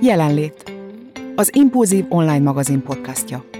Jelenlét. Az Impulzív online magazin podcastja.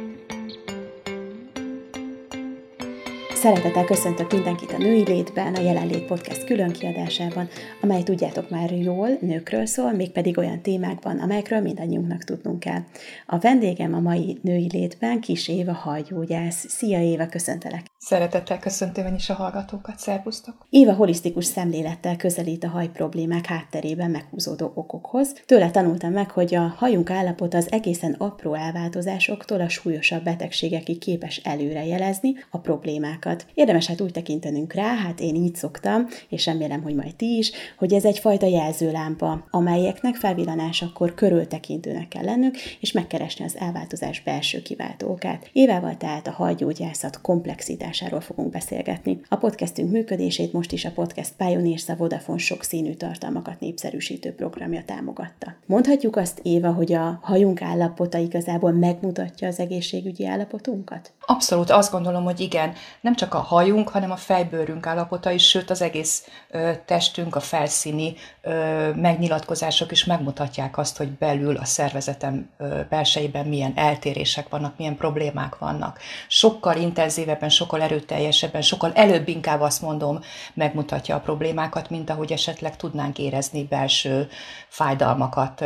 Szeretettel köszöntök mindenkit a Női Létben, a Jelenlét Podcast különkiadásában, amely tudjátok már jól, nőkről szól, mégpedig olyan témákban, amelyekről mindannyiunknak tudnunk kell. A vendégem a mai Női Létben Kis Éva hajgyógyász. Szia Éva, köszöntelek! Szeretettel köszöntöm én is a hallgatókat, szervusztok! Éva holisztikus szemlélettel közelít a haj problémák hátterében meghúzódó okokhoz. Tőle tanultam meg, hogy a hajunk állapota az egészen apró elváltozásoktól a súlyosabb betegségekig képes előrejelezni a problémákat. Érdemes hát úgy tekintenünk rá, hát én így szoktam, és remélem, hogy majd ti is, hogy ez egyfajta jelzőlámpa, amelyeknek felvillanásakor körültekintőnek kell lennünk, és megkeresni az elváltozás belső kiváltókát. Évával tehát a hajgyógyászat komplexitás alakításáról fogunk beszélgetni. A podcastünk működését most is a Podcast Pioneers a Vodafone sokszínű tartalmakat népszerűsítő programja támogatta. Mondhatjuk azt, Éva, hogy a hajunk állapota igazából megmutatja az egészségügyi állapotunkat? Abszolút, azt gondolom, hogy igen. Nem csak a hajunk, hanem a fejbőrünk állapota is, sőt az egész ö, testünk, a felszíni ö, megnyilatkozások is megmutatják azt, hogy belül a szervezetem ö, belsejében milyen eltérések vannak, milyen problémák vannak. Sokkal intenzívebben, sokkal erőteljesebben, sokkal előbb inkább azt mondom, megmutatja a problémákat, mint ahogy esetleg tudnánk érezni belső fájdalmakat,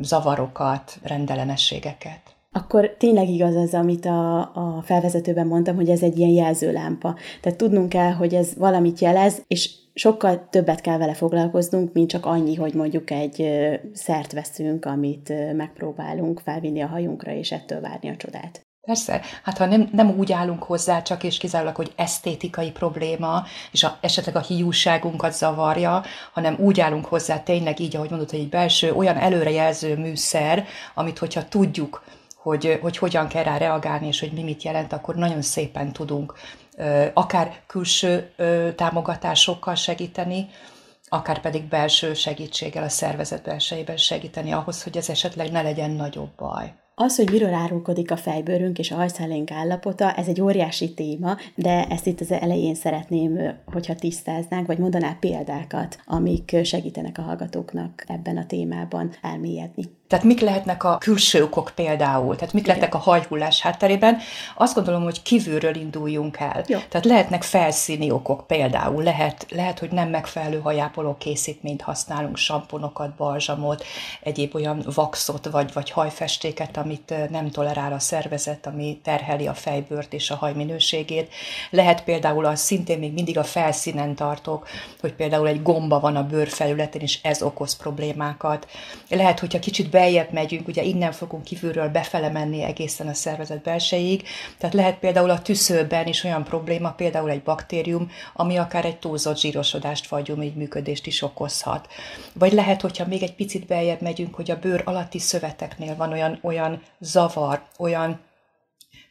zavarokat, rendellenességeket. Akkor tényleg igaz az, amit a, a felvezetőben mondtam, hogy ez egy ilyen jelzőlámpa. Tehát tudnunk kell, hogy ez valamit jelez, és sokkal többet kell vele foglalkoznunk, mint csak annyi, hogy mondjuk egy szert veszünk, amit megpróbálunk felvinni a hajunkra, és ettől várni a csodát. Persze, hát ha nem, nem úgy állunk hozzá, csak és kizárólag, hogy esztétikai probléma, és a, esetleg a hiúságunkat zavarja, hanem úgy állunk hozzá tényleg így, ahogy mondod, hogy egy belső olyan előrejelző műszer, amit hogyha tudjuk, hogy, hogy hogyan kell rá reagálni, és hogy mi mit jelent, akkor nagyon szépen tudunk akár külső támogatásokkal segíteni, akár pedig belső segítséggel a szervezet belsejében segíteni ahhoz, hogy ez esetleg ne legyen nagyobb baj. Az, hogy miről árulkodik a fejbőrünk és a hajszálénk állapota, ez egy óriási téma, de ezt itt az elején szeretném, hogyha tisztáznánk, vagy mondanál példákat, amik segítenek a hallgatóknak ebben a témában elmélyedni. Tehát mik lehetnek a külső okok például? Tehát mik lehetnek a hajhullás hátterében? Azt gondolom, hogy kívülről induljunk el. Jó. Tehát lehetnek felszíni okok például. Lehet, lehet, hogy nem megfelelő hajápoló készítményt használunk, samponokat, balzsamot, egyéb olyan vaxot vagy, vagy hajfestéket, amit nem tolerál a szervezet, ami terheli a fejbőrt és a haj minőségét. Lehet például az szintén még mindig a felszínen tartok, hogy például egy gomba van a bőr felületén, és ez okoz problémákat. Lehet, hogyha kicsit be beljebb megyünk, ugye innen fogunk kívülről befele menni egészen a szervezet belsejéig, tehát lehet például a tüszőben is olyan probléma, például egy baktérium, ami akár egy túlzott zsírosodást vagy így működést is okozhat. Vagy lehet, hogyha még egy picit beljebb megyünk, hogy a bőr alatti szöveteknél van olyan, olyan zavar, olyan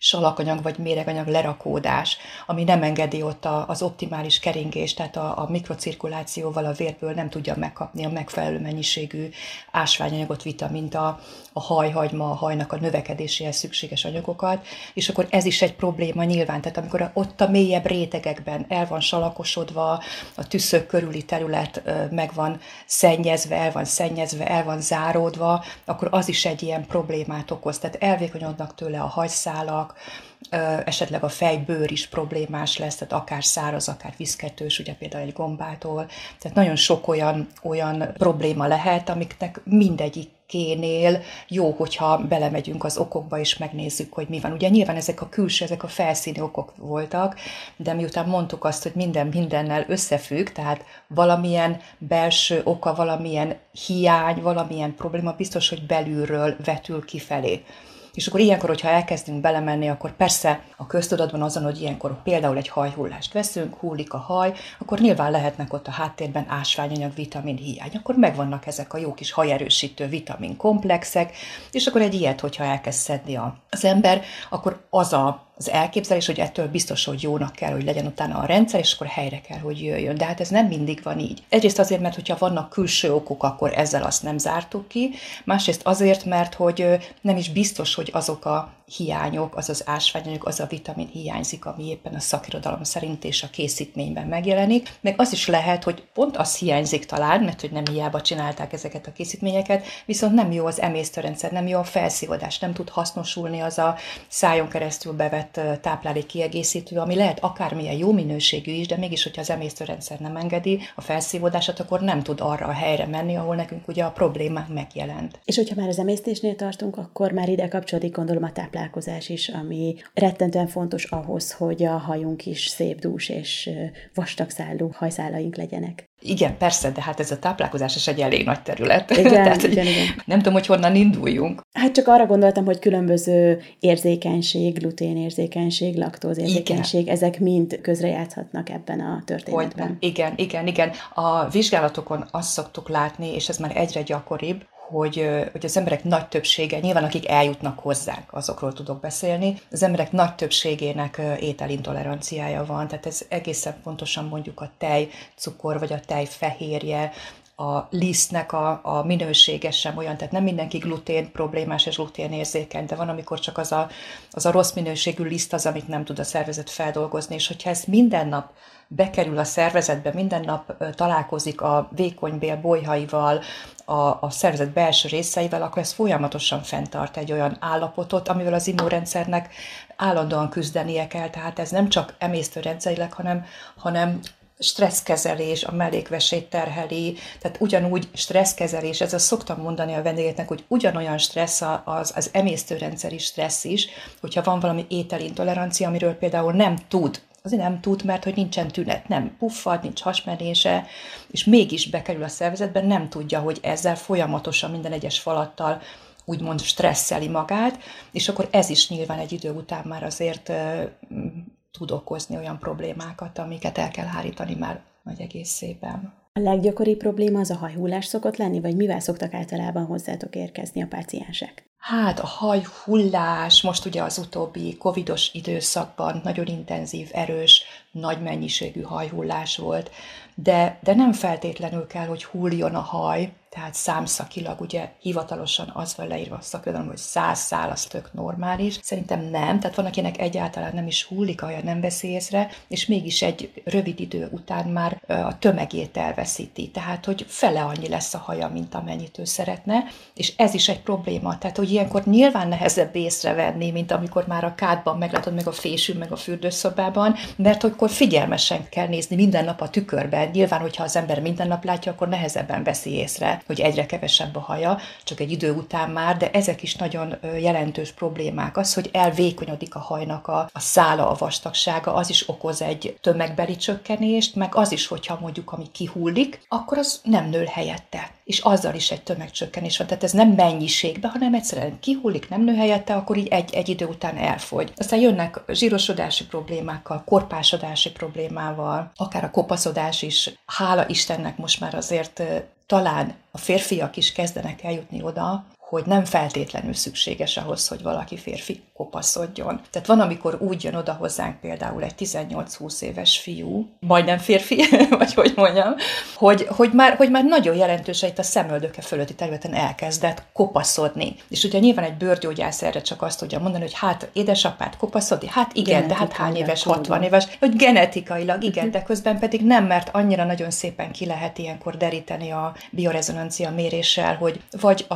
salakanyag vagy méreganyag lerakódás, ami nem engedi ott a, az optimális keringést, tehát a, a mikrocirkulációval a vérből nem tudja megkapni a megfelelő mennyiségű ásványanyagot, vitamint, a, a hajhagyma, a hajnak a növekedéséhez szükséges anyagokat, és akkor ez is egy probléma nyilván, tehát amikor ott a mélyebb rétegekben el van salakosodva, a tüszök körüli terület meg van szennyezve, el van szennyezve, el van záródva, akkor az is egy ilyen problémát okoz. Tehát elvékonyodnak tőle a hajszálak, esetleg a fejbőr is problémás lesz, tehát akár száraz, akár viszketős, ugye például egy gombától. Tehát nagyon sok olyan, olyan probléma lehet, amiknek mindegyik kénél jó, hogyha belemegyünk az okokba és megnézzük, hogy mi van. Ugye nyilván ezek a külső, ezek a felszíni okok voltak, de miután mondtuk azt, hogy minden mindennel összefügg, tehát valamilyen belső oka, valamilyen hiány, valamilyen probléma biztos, hogy belülről vetül kifelé. És akkor ilyenkor, hogyha elkezdünk belemenni, akkor persze a köztudatban azon, hogy ilyenkor például egy hajhullást veszünk, hullik a haj, akkor nyilván lehetnek ott a háttérben ásványanyag, vitamin hiány. Akkor megvannak ezek a jó kis hajerősítő vitamin komplexek, és akkor egy ilyet, hogyha elkezd szedni az ember, akkor az a az elképzelés, hogy ettől biztos, hogy jónak kell, hogy legyen utána a rendszer, és akkor helyre kell, hogy jöjjön. De hát ez nem mindig van így. Egyrészt azért, mert hogyha vannak külső okok, akkor ezzel azt nem zártuk ki. Másrészt azért, mert hogy nem is biztos, hogy azok a hiányok, az az ásványanyag, az a vitamin hiányzik, ami éppen a szakirodalom szerint és a készítményben megjelenik. Meg az is lehet, hogy pont az hiányzik talán, mert hogy nem hiába csinálták ezeket a készítményeket, viszont nem jó az emésztőrendszer, nem jó a felszívódás, nem tud hasznosulni az a szájon keresztül bevett táplálék kiegészítő, ami lehet akármilyen jó minőségű is, de mégis, hogyha az emésztőrendszer nem engedi a felszívódását, akkor nem tud arra a helyre menni, ahol nekünk ugye a problémák megjelent. És hogyha már az emésztésnél tartunk, akkor már ide kapcsolódik gondolom a táplálkozás is, ami rettentően fontos ahhoz, hogy a hajunk is szép dús és vastagszálú hajszálaink legyenek. Igen, persze, de hát ez a táplálkozás is egy elég nagy terület. Igen, Tehát, igen, igen. Nem tudom, hogy honnan induljunk. Hát csak arra gondoltam, hogy különböző érzékenység, gluténérzékenység, laktózérzékenység, igen. ezek mind közrejátszhatnak ebben a történetben. Hogy, igen, igen, igen. A vizsgálatokon azt szoktuk látni, és ez már egyre gyakoribb, hogy, hogy az emberek nagy többsége, nyilván akik eljutnak hozzánk, azokról tudok beszélni, az emberek nagy többségének ételintoleranciája van, tehát ez egészen pontosan mondjuk a tej, cukor vagy a tej fehérje, a lisztnek a, a minősége sem olyan, tehát nem mindenki glutén problémás és glutén érzékeny, de van, amikor csak az a, az a rossz minőségű liszt az, amit nem tud a szervezet feldolgozni, és hogyha ezt minden nap bekerül a szervezetbe, minden nap találkozik a vékonybél bolyhaival, a, a szervezet belső részeivel, akkor ez folyamatosan fenntart egy olyan állapotot, amivel az immunrendszernek állandóan küzdenie kell. Tehát ez nem csak emésztőrendszerileg, hanem, hanem stresszkezelés, a mellékvesét terheli, tehát ugyanúgy stresszkezelés, ez azt szoktam mondani a vendégeknek, hogy ugyanolyan stressz az, az emésztőrendszeri stressz is, hogyha van valami ételintolerancia, amiről például nem tud azért nem tud, mert hogy nincsen tünet, nem puffad, nincs hasmenése, és mégis bekerül a szervezetbe, nem tudja, hogy ezzel folyamatosan minden egyes falattal úgymond stresszeli magát, és akkor ez is nyilván egy idő után már azért tud okozni olyan problémákat, amiket el kell hárítani már nagy egészében. A leggyakoribb probléma az a hajhullás szokott lenni, vagy mivel szoktak általában hozzátok érkezni a páciensek? Hát a hajhullás, most ugye az utóbbi covidos időszakban nagyon intenzív, erős, nagy mennyiségű hajhullás volt, de, de nem feltétlenül kell, hogy hulljon a haj, tehát számszakilag ugye hivatalosan az van leírva a szakirodalom, hogy száz szál az tök normális. Szerintem nem, tehát van, akinek egyáltalán nem is hullik, olyan nem veszi észre, és mégis egy rövid idő után már a tömegét elveszíti, tehát hogy fele annyi lesz a haja, mint amennyit ő szeretne, és ez is egy probléma, tehát hogy ilyenkor nyilván nehezebb észrevenni, mint amikor már a kádban meglátod meg a fésű, meg a fürdőszobában, mert akkor figyelmesen kell nézni minden nap a tükörben. Nyilván, hogyha az ember minden nap látja, akkor nehezebben veszi észre hogy egyre kevesebb a haja, csak egy idő után már, de ezek is nagyon jelentős problémák. Az, hogy elvékonyodik a hajnak a, a szála, a vastagsága, az is okoz egy tömegbeli csökkenést, meg az is, hogyha mondjuk ami kihullik, akkor az nem nő helyette. És azzal is egy tömegcsökkenés van. Tehát ez nem mennyiségben, hanem egyszerűen kihullik, nem nő helyette, akkor így egy, egy idő után elfogy. Aztán jönnek zsírosodási problémákkal, korpásodási problémával, akár a kopaszodás is. Hála Istennek most már azért talán a férfiak is kezdenek eljutni oda, hogy nem feltétlenül szükséges ahhoz, hogy valaki férfi kopaszodjon. Tehát van, amikor úgy jön oda hozzánk például egy 18-20 éves fiú, majdnem férfi, vagy hogy mondjam, hogy, hogy, már, hogy már nagyon jelentős itt a szemöldöke fölötti területen elkezdett kopaszodni. És ugye nyilván egy bőrgyógyász erre csak azt tudja mondani, hogy hát édesapát kopaszodni, hát igen, de hát hány éves, 60 éves, hogy genetikailag igen, de közben pedig nem, mert annyira nagyon szépen ki lehet ilyenkor deríteni a biorezonancia méréssel, hogy vagy a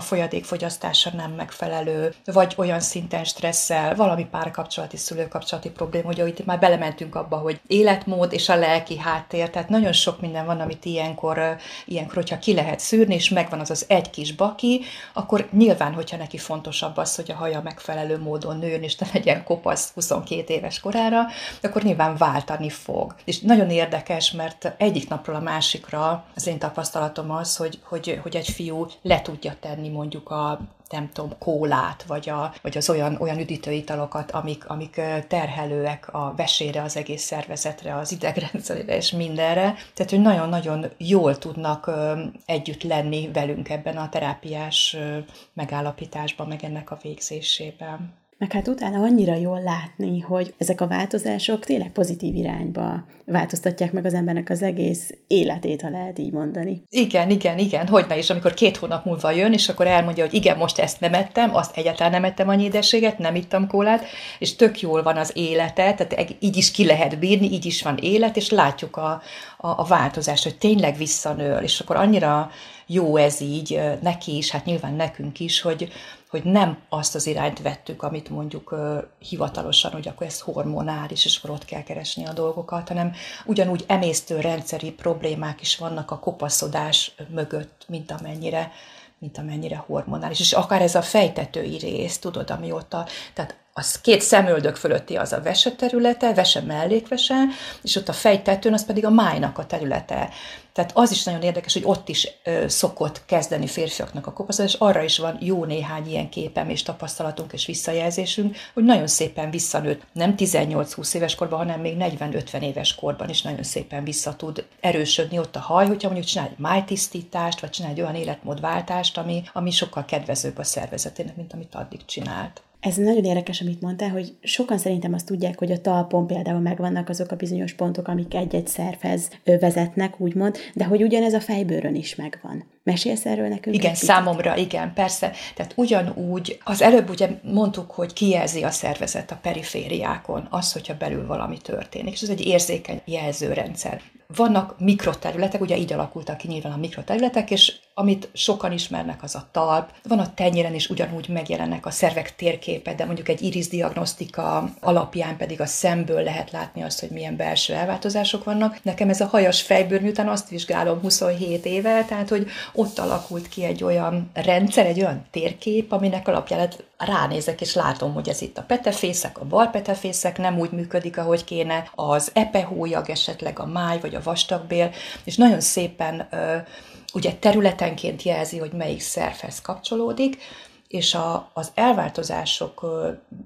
folyadékfogyasztása nem megfelelő, vagy olyan szinten stressz stresszel, valami párkapcsolati, szülőkapcsolati probléma, hogy itt már belementünk abba, hogy életmód és a lelki háttér, tehát nagyon sok minden van, amit ilyenkor, ilyenkor hogyha ki lehet szűrni, és megvan az az egy kis baki, akkor nyilván, hogyha neki fontosabb az, hogy a haja megfelelő módon nőjön, és ne legyen kopasz 22 éves korára, akkor nyilván váltani fog. És nagyon érdekes, mert egyik napról a másikra az én tapasztalatom az, hogy, hogy, hogy egy fiú le tudja tenni mondjuk a nem tudom, kólát, vagy, a, vagy az olyan, olyan üdítőitalokat, amik, amik terhelőek a vesére, az egész szervezetre, az idegrendszerére és mindenre. Tehát, hogy nagyon-nagyon jól tudnak együtt lenni velünk ebben a terápiás megállapításban, meg ennek a végzésében. Meg hát utána annyira jól látni, hogy ezek a változások tényleg pozitív irányba változtatják meg az embernek az egész életét, ha lehet így mondani. Igen, igen, igen, hogy ne is, amikor két hónap múlva jön, és akkor elmondja, hogy igen, most ezt nem ettem, azt egyáltalán nem ettem annyi édességet, nem ittam kólát, és tök jól van az élete, tehát így is ki lehet bírni, így is van élet, és látjuk a, a, a változást, hogy tényleg visszanől, és akkor annyira jó ez így neki is, hát nyilván nekünk is, hogy, hogy nem azt az irányt vettük, amit mondjuk hivatalosan, hogy akkor ez hormonális, és akkor ott kell keresni a dolgokat, hanem ugyanúgy emésztő rendszeri problémák is vannak a kopaszodás mögött, mint amennyire mint amennyire hormonális. És akár ez a fejtetői rész, tudod, amióta, tehát az két szemöldök fölötti az a vese területe, vese mellékvese, és ott a fejtetőn az pedig a májnak a területe. Tehát az is nagyon érdekes, hogy ott is ö, szokott kezdeni férfiaknak a kopaszodás, és arra is van jó néhány ilyen képem és tapasztalatunk és visszajelzésünk, hogy nagyon szépen visszanőtt, nem 18-20 éves korban, hanem még 40-50 éves korban is nagyon szépen vissza tud erősödni ott a haj, hogyha mondjuk csinál egy májtisztítást, vagy csinál egy olyan életmódváltást, ami, ami sokkal kedvezőbb a szervezetének, mint amit addig csinált. Ez nagyon érdekes, amit mondtál, hogy sokan szerintem azt tudják, hogy a talpon például megvannak azok a bizonyos pontok, amik egy-egy szervez vezetnek, úgymond, de hogy ugyanez a fejbőrön is megvan. Mesélsz erről nekünk? Igen, számomra, igen, persze. Tehát ugyanúgy, az előbb ugye mondtuk, hogy kijelzi a szervezet a perifériákon az, hogyha belül valami történik, és ez egy érzékeny jelzőrendszer. Vannak mikroterületek, ugye így alakultak ki nyilván a mikroterületek, és amit sokan ismernek, az a talp. Van a tenyéren is ugyanúgy megjelennek a szervek térképe, de mondjuk egy iris diagnosztika alapján pedig a szemből lehet látni azt, hogy milyen belső elváltozások vannak. Nekem ez a hajas fejbőr, miután azt vizsgálom 27 éve, tehát hogy ott alakult ki egy olyan rendszer, egy olyan térkép, aminek alapján ránézek, és látom, hogy ez itt a petefészek, a bal petefészek nem úgy működik, ahogy kéne, az epehólyag esetleg, a máj vagy a vastagbél, és nagyon szépen ugye területenként jelzi, hogy melyik szervhez kapcsolódik, és a, az elváltozások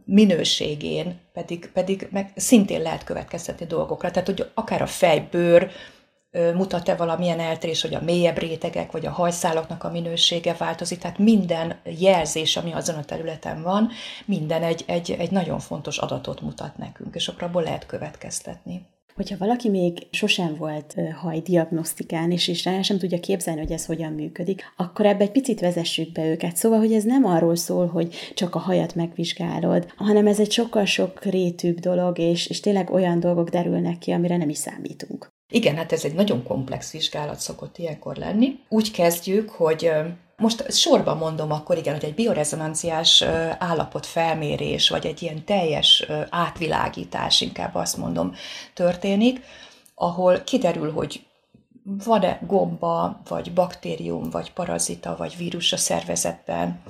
minőségén pedig, pedig meg szintén lehet következtetni dolgokra. Tehát, hogy akár a fejbőr, mutat-e valamilyen eltérés, hogy a mélyebb rétegek vagy a hajszálaknak a minősége változik, tehát minden jelzés, ami azon a területen van, minden egy, egy, egy nagyon fontos adatot mutat nekünk, és akkor abból lehet következtetni. Hogyha valaki még sosem volt hajdiagnosztikán, és, és rá sem tudja képzelni, hogy ez hogyan működik, akkor ebbe egy picit vezessük be őket. Szóval, hogy ez nem arról szól, hogy csak a hajat megvizsgálod, hanem ez egy sokkal sok rétűbb dolog, és, és tényleg olyan dolgok derülnek ki, amire nem is számítunk. Igen, hát ez egy nagyon komplex vizsgálat szokott ilyenkor lenni. Úgy kezdjük, hogy most sorban mondom akkor igen, hogy egy biorezonanciás állapot felmérés, vagy egy ilyen teljes átvilágítás, inkább azt mondom, történik, ahol kiderül, hogy van-e gomba, vagy baktérium, vagy parazita, vagy vírus a szervezetben,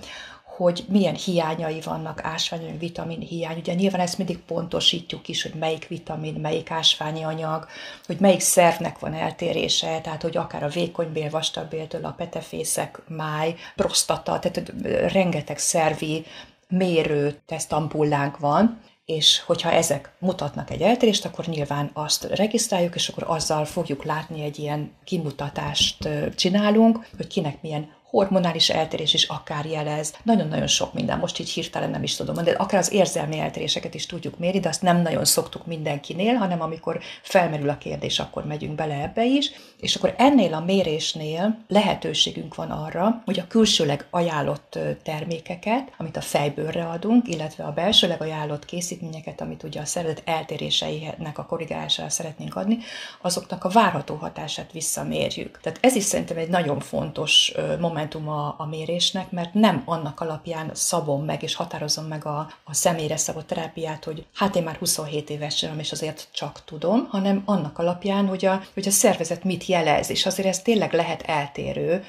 hogy milyen hiányai vannak, ásványi vitamin hiány. Ugye nyilván ezt mindig pontosítjuk is, hogy melyik vitamin, melyik ásványi anyag, hogy melyik szervnek van eltérése, tehát hogy akár a vékonybél, vastagbéltől a petefészek, máj, prostata, tehát rengeteg szervi mérő tesztampullánk van, és hogyha ezek mutatnak egy eltérést, akkor nyilván azt regisztráljuk, és akkor azzal fogjuk látni egy ilyen kimutatást csinálunk, hogy kinek milyen hormonális eltérés is akár jelez, nagyon-nagyon sok minden, most így hirtelen nem is tudom. Mondani, de akár az érzelmi eltéréseket is tudjuk mérni, de azt nem nagyon szoktuk mindenkinél, hanem amikor felmerül a kérdés, akkor megyünk bele ebbe is, és akkor ennél a mérésnél lehetőségünk van arra, hogy a külsőleg ajánlott termékeket, amit a fejbőrre adunk, illetve a belsőleg ajánlott készítményeket, amit ugye a szervezet eltéréseinek a korrigálására szeretnénk adni, azoknak a várható hatását visszamérjük. Tehát ez is szerintem egy nagyon fontos moment momentum a, mérésnek, mert nem annak alapján szabom meg és határozom meg a, a személyre szabott terápiát, hogy hát én már 27 éves sem, és azért csak tudom, hanem annak alapján, hogy a, hogy a szervezet mit jelez, és azért ez tényleg lehet eltérő,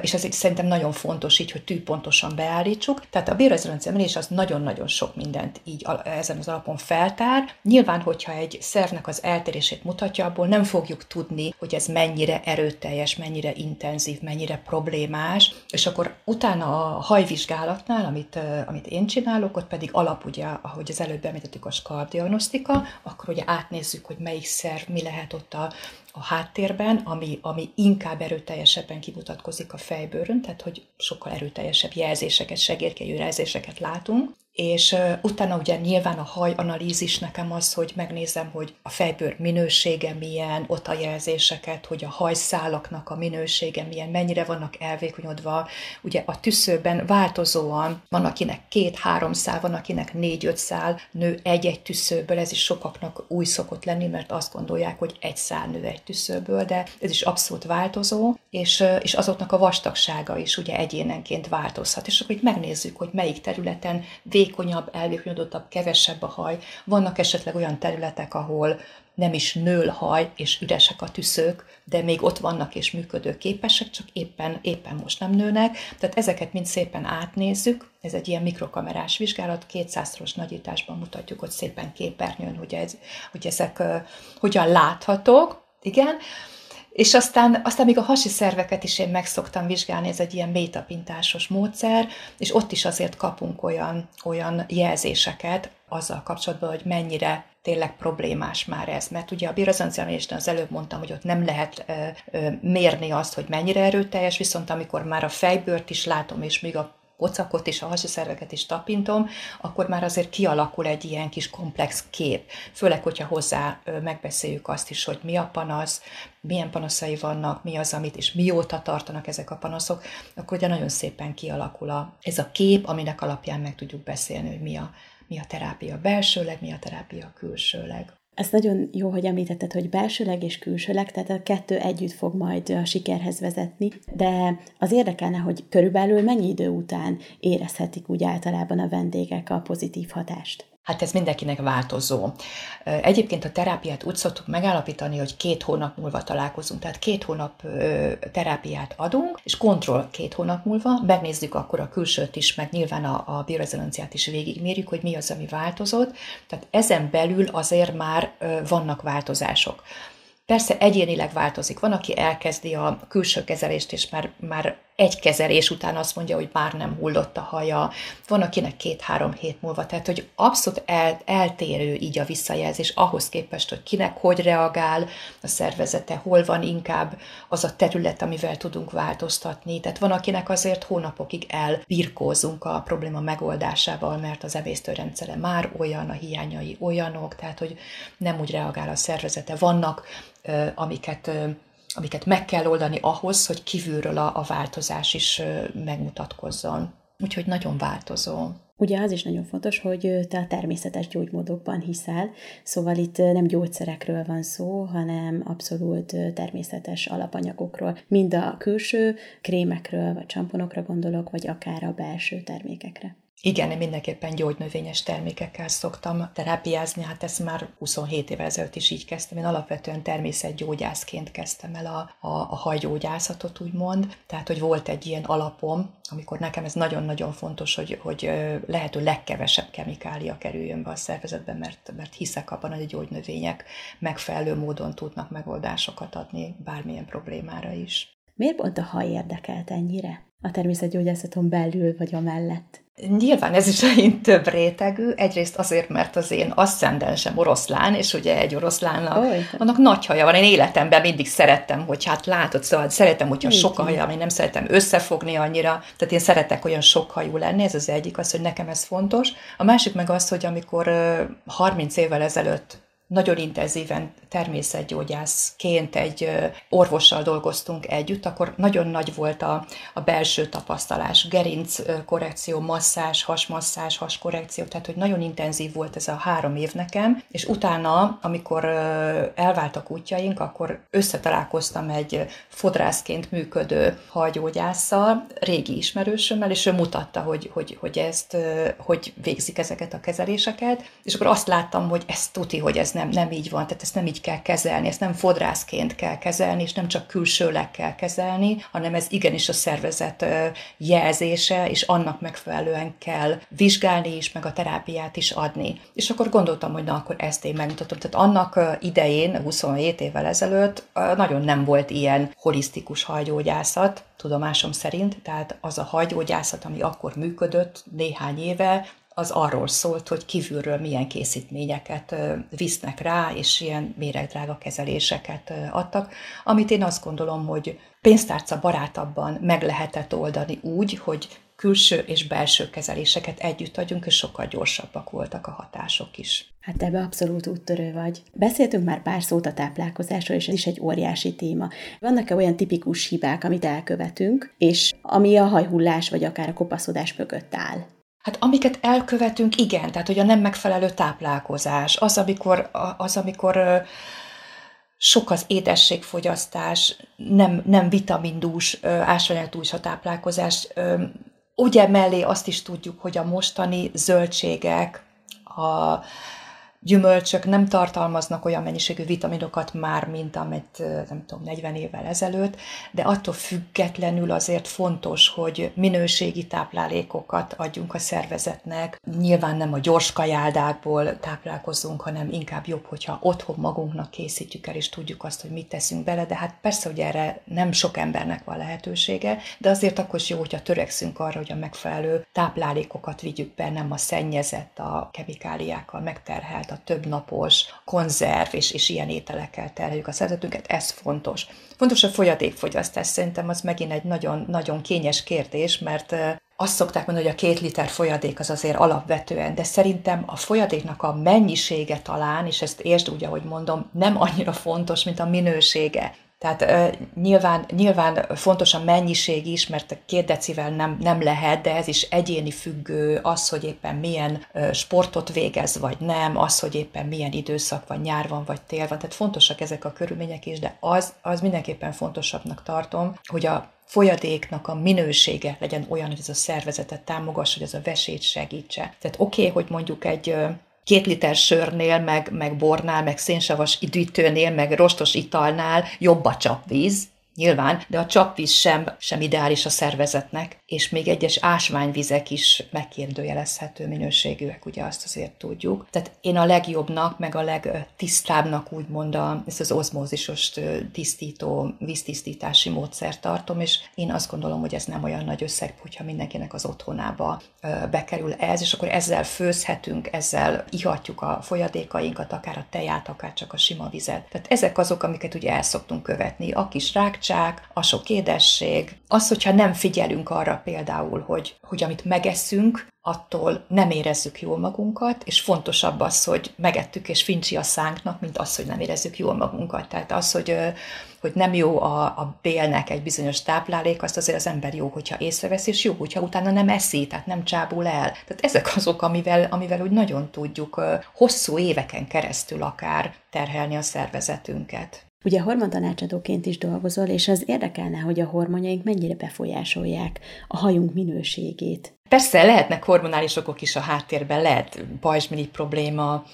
és ez itt szerintem nagyon fontos így, hogy tűpontosan beállítsuk. Tehát a merés az nagyon-nagyon sok mindent így ezen az alapon feltár. Nyilván, hogyha egy szervnek az eltérését mutatja, abból nem fogjuk tudni, hogy ez mennyire erőteljes, mennyire intenzív, mennyire problémás, és akkor utána a hajvizsgálatnál, amit, amit én csinálok, ott pedig alap ugye, ahogy az előbb említettük, a skardiagnosztika, akkor ugye átnézzük, hogy melyik szerv, mi lehet ott a, a háttérben, ami, ami inkább erőteljesebben kimutatkozik a fejbőrön, tehát hogy sokkal erőteljesebb jelzéseket, segérkejű jelzéseket látunk, és utána ugye nyilván a haj analízis nekem az, hogy megnézem, hogy a fejbőr minősége milyen, ott a jelzéseket, hogy a hajszálaknak a minősége milyen, mennyire vannak elvékonyodva. Ugye a tüszőben változóan van, akinek két-három szál, van, akinek négy-öt szál nő egy-egy tüszőből, ez is sokaknak új szokott lenni, mert azt gondolják, hogy egy szál nő egy tüszőből, de ez is abszolút változó, és, és azoknak a vastagsága is ugye egyénenként változhat. És akkor itt megnézzük, hogy melyik területen vékonyabb, elvékonyodottabb, kevesebb a haj. Vannak esetleg olyan területek, ahol nem is nől haj, és üresek a tüszők, de még ott vannak és működőképesek, csak éppen, éppen most nem nőnek. Tehát ezeket mind szépen átnézzük. Ez egy ilyen mikrokamerás vizsgálat, 200-szoros nagyításban mutatjuk, hogy szépen képernyőn, hogy, ez, hogy ezek hogyan láthatók. Igen. És aztán, aztán még a hasi szerveket is én meg szoktam vizsgálni, ez egy ilyen métapintásos módszer, és ott is azért kapunk olyan, olyan jelzéseket azzal kapcsolatban, hogy mennyire tényleg problémás már ez, mert ugye a biorezonanciálmérésnél az előbb mondtam, hogy ott nem lehet ö, ö, mérni azt, hogy mennyire erőteljes, viszont amikor már a fejbőrt is látom, és még a pocakot és a hasiszerveket is tapintom, akkor már azért kialakul egy ilyen kis komplex kép. Főleg, hogyha hozzá megbeszéljük azt is, hogy mi a panasz, milyen panaszai vannak, mi az, amit, és mióta tartanak ezek a panaszok, akkor ugye nagyon szépen kialakul a, ez a kép, aminek alapján meg tudjuk beszélni, hogy mi a, mi a terápia belsőleg, mi a terápia külsőleg. Ez nagyon jó, hogy említetted, hogy belsőleg és külsőleg, tehát a kettő együtt fog majd a sikerhez vezetni, de az érdekelne, hogy körülbelül mennyi idő után érezhetik úgy általában a vendégek a pozitív hatást? Hát ez mindenkinek változó. Egyébként a terápiát úgy szoktuk megállapítani, hogy két hónap múlva találkozunk, tehát két hónap terápiát adunk, és kontroll két hónap múlva, megnézzük akkor a külsőt is, meg nyilván a, a biorezonanciát is végigmérjük, hogy mi az, ami változott. Tehát ezen belül azért már vannak változások. Persze egyénileg változik. Van, aki elkezdi a külső kezelést, és már, már egy kezelés után azt mondja, hogy már nem hullott a haja, van akinek két-három hét múlva, tehát hogy abszolút el, eltérő így a visszajelzés ahhoz képest, hogy kinek hogy reagál a szervezete, hol van inkább az a terület, amivel tudunk változtatni. Tehát van, akinek azért hónapokig elbirkózunk a probléma megoldásával, mert az emésztőrendszere már olyan, a hiányai olyanok, tehát hogy nem úgy reagál a szervezete. Vannak, amiket amiket meg kell oldani ahhoz, hogy kívülről a, a változás is megmutatkozzon. Úgyhogy nagyon változó. Ugye az is nagyon fontos, hogy te a természetes gyógymódokban hiszel, szóval itt nem gyógyszerekről van szó, hanem abszolút természetes alapanyagokról. Mind a külső krémekről, vagy csamponokra gondolok, vagy akár a belső termékekre. Igen, én mindenképpen gyógynövényes termékekkel szoktam terápiázni, hát ezt már 27 évvel ezelőtt is így kezdtem. Én alapvetően természetgyógyászként kezdtem el a, a, a hajgyógyászatot, úgymond. Tehát, hogy volt egy ilyen alapom, amikor nekem ez nagyon-nagyon fontos, hogy, hogy lehető legkevesebb kemikália kerüljön be a szervezetbe, mert, mert hiszek abban, hogy a gyógynövények megfelelő módon tudnak megoldásokat adni bármilyen problémára is. Miért pont a haj érdekelt ennyire? A természetgyógyászaton belül vagy a mellett? Nyilván ez is megint több rétegű, egyrészt azért, mert az én asszendensem oroszlán, és ugye egy oroszlánnak, Oly. annak nagy haja van. Én életemben mindig szerettem, hogy hát látod, szóval szeretem, hogyha Igen. sok haja, én nem szeretem összefogni annyira, tehát én szeretek olyan sok hajú lenni, ez az egyik, az, hogy nekem ez fontos. A másik meg az, hogy amikor 30 évvel ezelőtt nagyon intenzíven természetgyógyászként egy orvossal dolgoztunk együtt, akkor nagyon nagy volt a, a belső tapasztalás, gerinc korrekció, masszás, hasmasszás, haskorrekció, tehát hogy nagyon intenzív volt ez a három év nekem, és utána, amikor elváltak útjaink, akkor összetalálkoztam egy fodrászként működő hajgyógyásszal, régi ismerősömmel, és ő mutatta, hogy, hogy, hogy ezt, hogy végzik ezeket a kezeléseket, és akkor azt láttam, hogy ez tuti, hogy ez nem, nem így van, tehát ezt nem így kell kezelni, ezt nem fodrászként kell kezelni, és nem csak külsőleg kell kezelni, hanem ez igenis a szervezet jelzése, és annak megfelelően kell vizsgálni is, meg a terápiát is adni. És akkor gondoltam, hogy na, akkor ezt én megmutatom. Tehát annak idején, 27 évvel ezelőtt nagyon nem volt ilyen holisztikus hajgyógyászat, tudomásom szerint, tehát az a hajgyógyászat, ami akkor működött néhány éve, az arról szólt, hogy kívülről milyen készítményeket visznek rá, és ilyen méregdrága kezeléseket adtak, amit én azt gondolom, hogy pénztárca barátabban meg lehetett oldani úgy, hogy külső és belső kezeléseket együtt adjunk, és sokkal gyorsabbak voltak a hatások is. Hát ebbe abszolút úttörő vagy. Beszéltünk már pár szót a táplálkozásról, és ez is egy óriási téma. Vannak-e olyan tipikus hibák, amit elkövetünk, és ami a hajhullás vagy akár a kopaszodás mögött áll? Hát amiket elkövetünk, igen, tehát hogy a nem megfelelő táplálkozás, az, amikor, az, amikor sok az édességfogyasztás, nem, nem vitamindús, ásványatús a táplálkozás. Ugye mellé azt is tudjuk, hogy a mostani zöldségek, a gyümölcsök nem tartalmaznak olyan mennyiségű vitaminokat már, mint amit nem tudom, 40 évvel ezelőtt, de attól függetlenül azért fontos, hogy minőségi táplálékokat adjunk a szervezetnek. Nyilván nem a gyors kajáldákból táplálkozunk, hanem inkább jobb, hogyha otthon magunknak készítjük el, és tudjuk azt, hogy mit teszünk bele, de hát persze, hogy erre nem sok embernek van lehetősége, de azért akkor is jó, hogyha törekszünk arra, hogy a megfelelő táplálékokat vigyük be, nem a szennyezett, a kemikáliákkal megterhelt a több napos konzerv és, és ilyen ételekkel terheljük a szervezetünket, ez fontos. Fontos a folyadékfogyasztás, szerintem az megint egy nagyon, nagyon kényes kérdés, mert azt szokták mondani, hogy a két liter folyadék az azért alapvetően, de szerintem a folyadéknak a mennyisége talán, és ezt értsd úgy, ahogy mondom, nem annyira fontos, mint a minősége. Tehát uh, nyilván, nyilván fontos a mennyiség is, mert két decivel nem, nem lehet, de ez is egyéni függő, az, hogy éppen milyen uh, sportot végez, vagy nem, az, hogy éppen milyen időszak van, nyár van, vagy tél van. Tehát fontosak ezek a körülmények is, de az, az mindenképpen fontosabbnak tartom, hogy a folyadéknak a minősége legyen olyan, hogy ez a szervezetet támogassa, hogy ez a vesét segítse. Tehát oké, okay, hogy mondjuk egy két liter sörnél, meg, meg bornál, meg szénsavas üdítőnél, meg rostos italnál jobb a csapvíz, nyilván, de a csapvíz sem, sem ideális a szervezetnek, és még egyes ásványvizek is megkérdőjelezhető minőségűek, ugye azt azért tudjuk. Tehát én a legjobbnak, meg a legtisztábbnak úgymond a, ezt az ozmózisos tisztító, víztisztítási módszert tartom, és én azt gondolom, hogy ez nem olyan nagy összeg, hogyha mindenkinek az otthonába bekerül ez, és akkor ezzel főzhetünk, ezzel ihatjuk a folyadékainkat, akár a teját, akár csak a sima vizet. Tehát ezek azok, amiket ugye el szoktunk követni. A kis rákcsák, a sok édesség, az, hogyha nem figyelünk arra például, hogy, hogy amit megeszünk, attól nem érezzük jól magunkat, és fontosabb az, hogy megettük és fincsi a szánknak, mint az, hogy nem érezzük jól magunkat. Tehát az, hogy, hogy nem jó a, a bélnek egy bizonyos táplálék, azt azért az ember jó, hogyha észrevesz, és jó, hogyha utána nem eszi, tehát nem csábul el. Tehát ezek azok, amivel, amivel úgy nagyon tudjuk hosszú éveken keresztül akár terhelni a szervezetünket. Ugye hormontanácsadóként is dolgozol, és az érdekelne, hogy a hormonjaink mennyire befolyásolják a hajunk minőségét. Persze lehetnek hormonális okok is a háttérben, lehet pajzsmirigy probléma,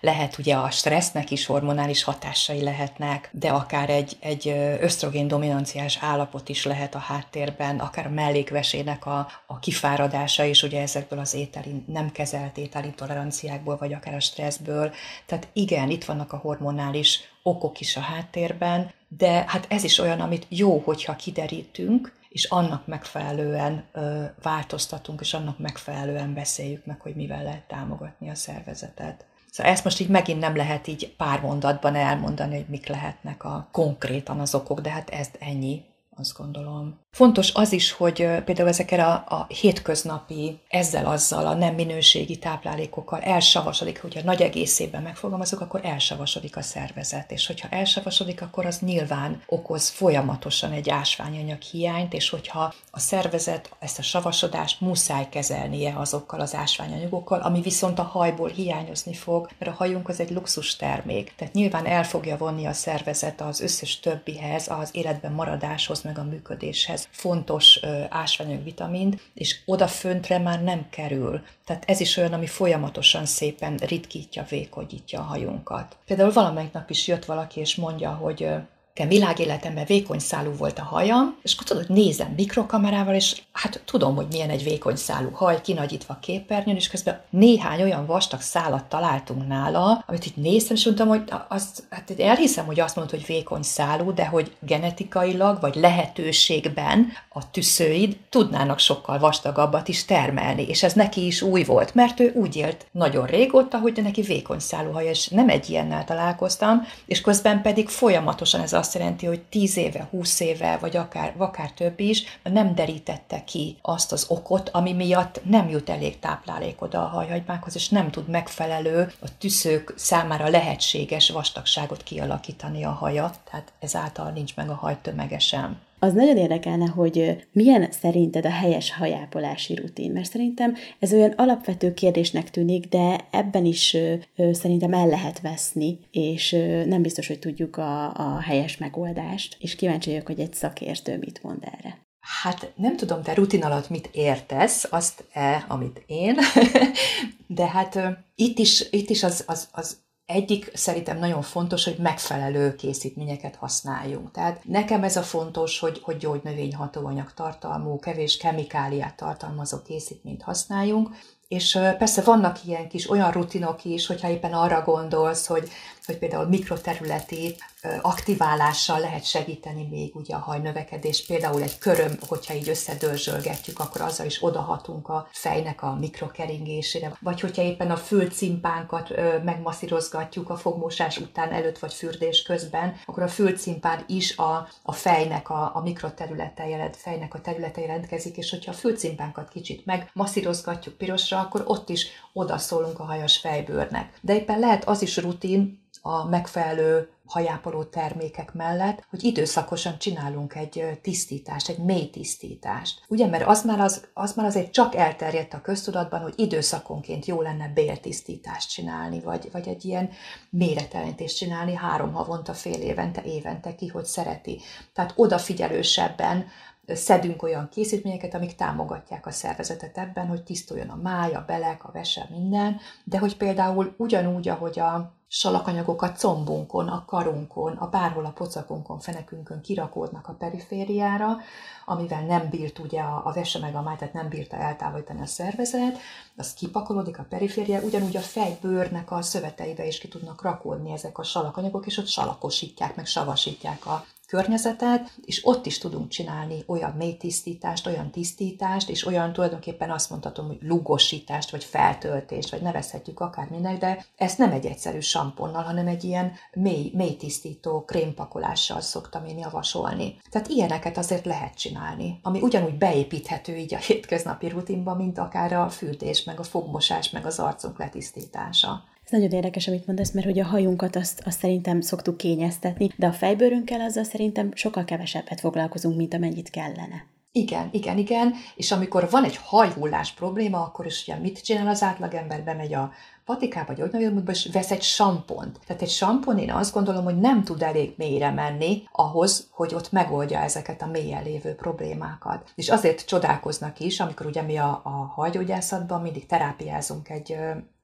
lehet ugye a stressznek is hormonális hatásai lehetnek, de akár egy, egy ösztrogén dominanciás állapot is lehet a háttérben, akár a mellékvesének a, a kifáradása is ugye ezekből az ételi, nem kezelt ételintoleranciákból, vagy akár a stresszből. Tehát igen, itt vannak a hormonális okok is a háttérben, de hát ez is olyan, amit jó, hogyha kiderítünk, és annak megfelelően ö, változtatunk, és annak megfelelően beszéljük meg, hogy mivel lehet támogatni a szervezetet. Szóval ezt most így megint nem lehet így pár mondatban elmondani, hogy mik lehetnek a konkrétan az okok, de hát ez ennyi, azt gondolom. Fontos az is, hogy például ezekkel a, a hétköznapi, ezzel-azzal, a nem minőségi táplálékokkal elsavasodik, hogyha nagy egészében megfogalmazok, akkor elsavasodik a szervezet, és hogyha elsavasodik, akkor az nyilván okoz folyamatosan egy ásványanyag hiányt, és hogyha a szervezet ezt a savasodást muszáj kezelnie azokkal az ásványanyagokkal, ami viszont a hajból hiányozni fog, mert a hajunk az egy luxus termék. Tehát nyilván el fogja vonni a szervezet az összes többihez, az életben maradáshoz, meg a működéshez fontos ásványok vitamint, és odaföntre már nem kerül. Tehát ez is olyan, ami folyamatosan szépen ritkítja, vékonyítja a hajunkat. Például valamelyik nap is jött valaki, és mondja, hogy nekem világéletemben vékony szálú volt a hajam, és akkor tudod, nézem mikrokamerával, és hát tudom, hogy milyen egy vékony szálú haj, kinagyítva képernyőn, és közben néhány olyan vastag szálat találtunk nála, amit itt néztem, és mondtam, hogy azt, hát elhiszem, hogy azt mondod, hogy vékony szálú, de hogy genetikailag, vagy lehetőségben a tüszőid tudnának sokkal vastagabbat is termelni, és ez neki is új volt, mert ő úgy élt nagyon régóta, hogy neki vékony szálú haja, és nem egy ilyennel találkoztam, és közben pedig folyamatosan ez azt azt jelenti, hogy 10 éve, 20 éve, vagy akár, akár több is nem derítette ki azt az okot, ami miatt nem jut elég táplálék oda a hajhagymákhoz, és nem tud megfelelő, a tüszők számára lehetséges vastagságot kialakítani a haja, tehát ezáltal nincs meg a haj tömegesen. Az nagyon érdekelne, hogy milyen szerinted a helyes hajápolási rutin, mert szerintem ez olyan alapvető kérdésnek tűnik, de ebben is szerintem el lehet veszni, és nem biztos, hogy tudjuk a, a helyes megoldást, és kíváncsi vagyok, hogy egy szakértő mit mond erre. Hát nem tudom, te rutin alatt mit értesz, azt-e, amit én, de hát itt is, itt is az, az, az egyik szerintem nagyon fontos, hogy megfelelő készítményeket használjunk. Tehát nekem ez a fontos, hogy, hogy gyógynövény hatóanyag tartalmú, kevés kemikáliát tartalmazó készítményt használjunk, és persze vannak ilyen kis olyan rutinok is, hogyha éppen arra gondolsz, hogy, hogy például mikroterületi aktiválással lehet segíteni még ugye a hajnövekedés. Például egy köröm, hogyha így összedörzsölgetjük, akkor azzal is odahatunk a fejnek a mikrokeringésére. Vagy hogyha éppen a fülcimpánkat megmasszírozgatjuk a fogmosás után, előtt vagy fürdés közben, akkor a fülcimpán is a, a fejnek a, a mikroterülete jelent, fejnek a területe jelentkezik, és hogyha a fülcimpánkat kicsit megmasszírozgatjuk pirosra, akkor ott is odaszólunk a hajas fejbőrnek. De éppen lehet az is rutin, a megfelelő hajápoló termékek mellett, hogy időszakosan csinálunk egy tisztítást, egy mély tisztítást. Ugye, mert az már, az, az már azért csak elterjedt a köztudatban, hogy időszakonként jó lenne béltisztítást csinálni, vagy, vagy egy ilyen méretelentést csinálni három havonta, fél évente, évente, ki hogy szereti. Tehát odafigyelősebben szedünk olyan készítményeket, amik támogatják a szervezetet ebben, hogy tisztuljon a máj, a belek, a vese, minden, de hogy például ugyanúgy, ahogy a salakanyagokat combunkon, a karunkon, a bárhol a pocakunkon, fenekünkön kirakódnak a perifériára, amivel nem bírt ugye a, a vese meg a máj, tehát nem bírta eltávolítani a szervezet, az kipakolódik a periféria, ugyanúgy a fejbőrnek a szöveteibe is ki tudnak rakódni ezek a salakanyagok, és ott salakosítják, meg savasítják a környezetet, és ott is tudunk csinálni olyan mély tisztítást, olyan tisztítást, és olyan tulajdonképpen azt mondhatom, hogy lugosítást, vagy feltöltést, vagy nevezhetjük akárminek, de ezt nem egy egyszerű samponnal, hanem egy ilyen mély, mély tisztító krémpakolással szoktam én javasolni. Tehát ilyeneket azért lehet csinálni, ami ugyanúgy beépíthető így a hétköznapi rutinba, mint akár a fürdés, meg a fogmosás, meg az arcunk letisztítása. Ez nagyon érdekes, amit mondasz, mert hogy a hajunkat azt, azt szerintem szoktuk kényeztetni, de a fejbőrünkkel azzal szerintem sokkal kevesebbet foglalkozunk, mint amennyit kellene. Igen, igen, igen, és amikor van egy hajhullás probléma, akkor is ugye mit csinál az átlagember? Bemegy a patikába, olyan, és vesz egy sampont. Tehát egy sampon én azt gondolom, hogy nem tud elég mélyre menni ahhoz, hogy ott megoldja ezeket a mélyen lévő problémákat. És azért csodálkoznak is, amikor ugye mi a, a hajgyógyászatban mindig terápiázunk egy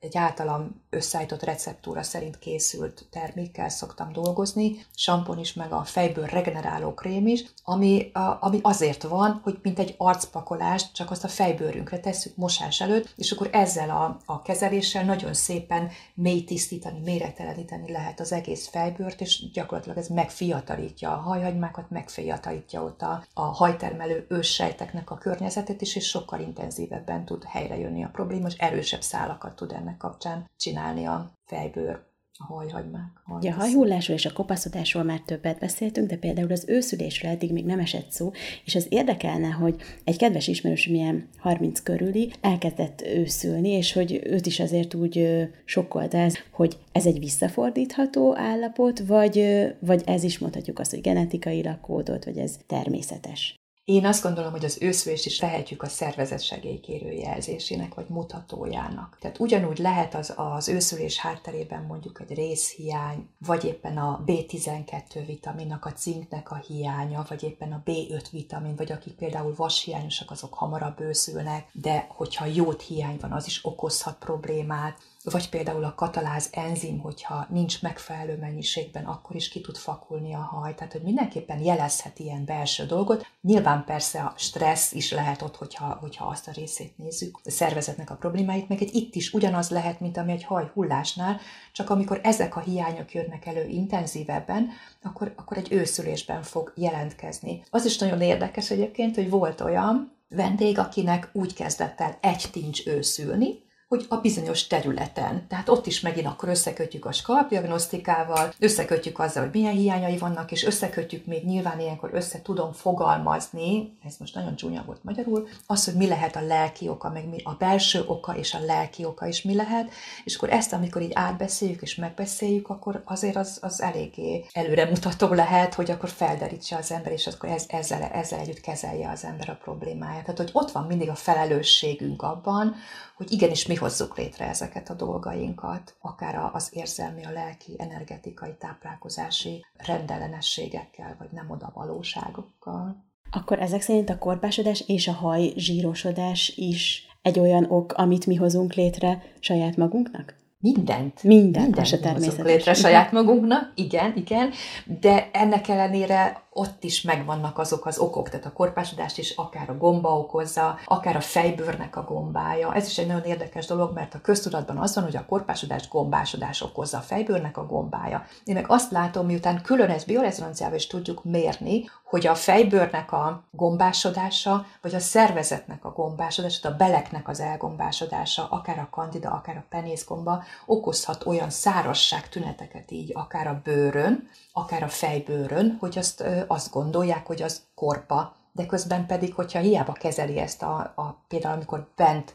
egy általam összeállított receptúra szerint készült termékkel szoktam dolgozni, sampon is, meg a fejből regeneráló krém is, ami, ami azért van, hogy mint egy arcpakolást, csak azt a fejbőrünkre tesszük mosás előtt, és akkor ezzel a, a kezeléssel nagyon szépen mély tisztítani, méreteleníteni lehet az egész fejbőrt, és gyakorlatilag ez megfiatalítja a hajhagymákat, megfiatalítja ott a, a hajtermelő őssejteknek a környezetét is, és sokkal intenzívebben tud helyrejönni a probléma, és erősebb szálakat tud ennek kapcsán csinálni a fejbőr a hajhagymák. Ugye a hajhullásról és a kopaszodásról már többet beszéltünk, de például az őszülésről eddig még nem esett szó, és az érdekelne, hogy egy kedves ismerős, milyen 30 körüli, elkezdett őszülni, és hogy őt is azért úgy sokkolta ez, hogy ez egy visszafordítható állapot, vagy, vagy ez is mondhatjuk azt, hogy genetikailag kódot, vagy ez természetes. Én azt gondolom, hogy az őszülést is tehetjük a szervezet segélykérő jelzésének, vagy mutatójának. Tehát ugyanúgy lehet az, az őszülés hátterében mondjuk egy részhiány, vagy éppen a B12 vitaminnak, a cinknek a hiánya, vagy éppen a B5 vitamin, vagy akik például vashiányosak, azok hamarabb őszülnek, de hogyha jót hiány van, az is okozhat problémát vagy például a kataláz enzim, hogyha nincs megfelelő mennyiségben, akkor is ki tud fakulni a haj. Tehát, hogy mindenképpen jelezhet ilyen belső dolgot. Nyilván persze a stressz is lehet ott, hogyha, hogyha azt a részét nézzük, a szervezetnek a problémáit, meg egy itt is ugyanaz lehet, mint ami egy haj hullásnál, csak amikor ezek a hiányok jönnek elő intenzívebben, akkor, akkor egy őszülésben fog jelentkezni. Az is nagyon érdekes egyébként, hogy volt olyan vendég, akinek úgy kezdett el egy tincs őszülni, hogy a bizonyos területen. Tehát ott is megint akkor összekötjük a skalpdiagnosztikával, összekötjük azzal, hogy milyen hiányai vannak, és összekötjük még nyilván ilyenkor össze tudom fogalmazni, ez most nagyon csúnya volt magyarul, az, hogy mi lehet a lelki oka, meg mi a belső oka és a lelki oka is mi lehet, és akkor ezt, amikor így átbeszéljük és megbeszéljük, akkor azért az, az eléggé előremutató lehet, hogy akkor felderítse az ember, és akkor ez, ezzel, ezzel együtt kezelje az ember a problémáját. Tehát, hogy ott van mindig a felelősségünk abban, hogy igenis mi hozzuk létre ezeket a dolgainkat, akár az érzelmi, a lelki, energetikai, táplálkozási rendellenességekkel, vagy nem oda valóságokkal. Akkor ezek szerint a korpásodás és a haj zsírosodás is egy olyan ok, amit mi hozunk létre saját magunknak? Mindent. Mindent, mindent a természetes. létre saját magunknak, igen, igen, de ennek ellenére ott is megvannak azok az okok, tehát a korpásodást is akár a gomba okozza, akár a fejbőrnek a gombája. Ez is egy nagyon érdekes dolog, mert a köztudatban az van, hogy a korpásodás gombásodás okozza, a fejbőrnek a gombája. Én meg azt látom, miután külön ezt biorezonanciával is tudjuk mérni, hogy a fejbőrnek a gombásodása, vagy a szervezetnek a gombásodása, a beleknek az elgombásodása, akár a kandida, akár a penészgomba okozhat olyan szárasság tüneteket így, akár a bőrön, akár a fejbőrön, hogy azt, azt gondolják, hogy az korpa, de közben pedig, hogyha hiába kezeli ezt a, a például amikor bent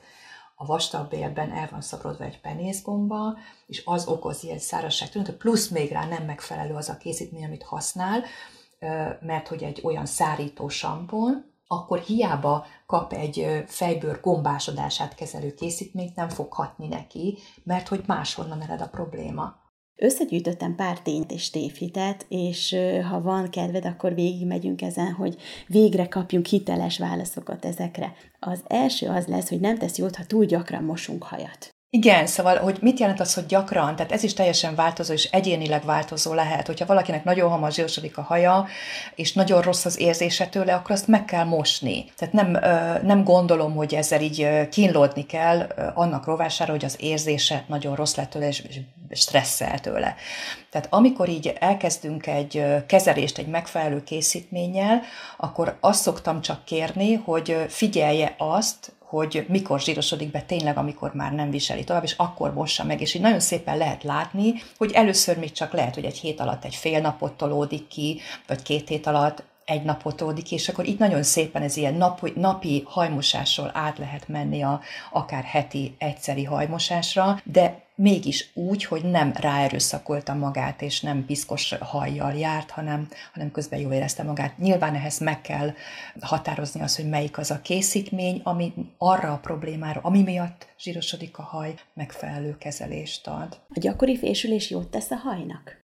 a vastagbélben el van szaporodva egy penészgomba, és az okoz ilyen szárazság tűnik, plusz még rá nem megfelelő az a készítmény, amit használ, mert hogy egy olyan szárító sampon, akkor hiába kap egy fejbőr gombásodását kezelő készítményt, nem fog hatni neki, mert hogy máshonnan ered a probléma. Összegyűjtöttem pár tényt és tévhitet, és ha van kedved, akkor végigmegyünk ezen, hogy végre kapjunk hiteles válaszokat ezekre. Az első az lesz, hogy nem tesz jót, ha túl gyakran mosunk hajat. Igen, szóval, hogy mit jelent az, hogy gyakran, tehát ez is teljesen változó, és egyénileg változó lehet. Hogyha valakinek nagyon hamar zsírsodik a haja, és nagyon rossz az érzése tőle, akkor azt meg kell mosni. Tehát nem, nem gondolom, hogy ezzel így kínlódni kell annak rovására, hogy az érzése nagyon rossz lett tőle, és stresszel tőle. Tehát amikor így elkezdünk egy kezelést egy megfelelő készítménnyel, akkor azt szoktam csak kérni, hogy figyelje azt, hogy mikor zsírosodik be tényleg, amikor már nem viseli tovább, és akkor mossa meg, és így nagyon szépen lehet látni, hogy először még csak lehet, hogy egy hét alatt egy fél napot tolódik ki, vagy két hét alatt egy napot oldik, és akkor itt nagyon szépen ez ilyen nap, napi hajmosásról át lehet menni a akár heti egyszeri hajmosásra, de mégis úgy, hogy nem ráerőszakolta magát, és nem piszkos hajjal járt, hanem, hanem közben jól érezte magát. Nyilván ehhez meg kell határozni az, hogy melyik az a készítmény, ami arra a problémára, ami miatt zsírosodik a haj, megfelelő kezelést ad. A gyakori fésülés jót tesz a hajnak?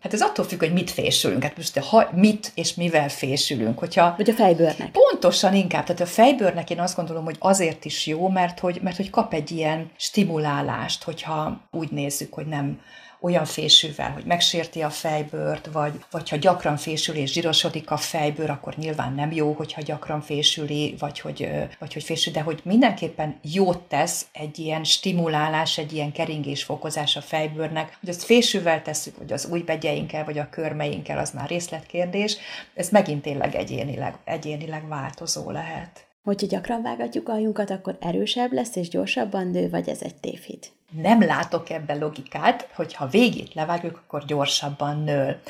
Hát ez attól függ, hogy mit fésülünk. Hát most ha, mit és mivel fésülünk. Hogyha Vagy a fejbőrnek. Pontosan inkább. Tehát a fejbőrnek én azt gondolom, hogy azért is jó, mert hogy, mert hogy kap egy ilyen stimulálást, hogyha úgy nézzük, hogy nem olyan fésűvel, hogy megsérti a fejbőrt, vagy, vagy ha gyakran fésül és zsírosodik a fejbőr, akkor nyilván nem jó, hogyha gyakran fésüli, vagy hogy, vagy hogy fésül, de hogy mindenképpen jót tesz egy ilyen stimulálás, egy ilyen keringésfokozás a fejbőrnek, hogy azt fésűvel tesszük, vagy az új begyeinkkel, vagy a körmeinkkel, az már részletkérdés, ez megint tényleg egyénileg, egyénileg változó lehet. Hogyha gyakran vágatjuk aljunkat, akkor erősebb lesz és gyorsabban nő, vagy ez egy tévhit? Nem látok ebben logikát, hogy ha végét levágjuk, akkor gyorsabban nő.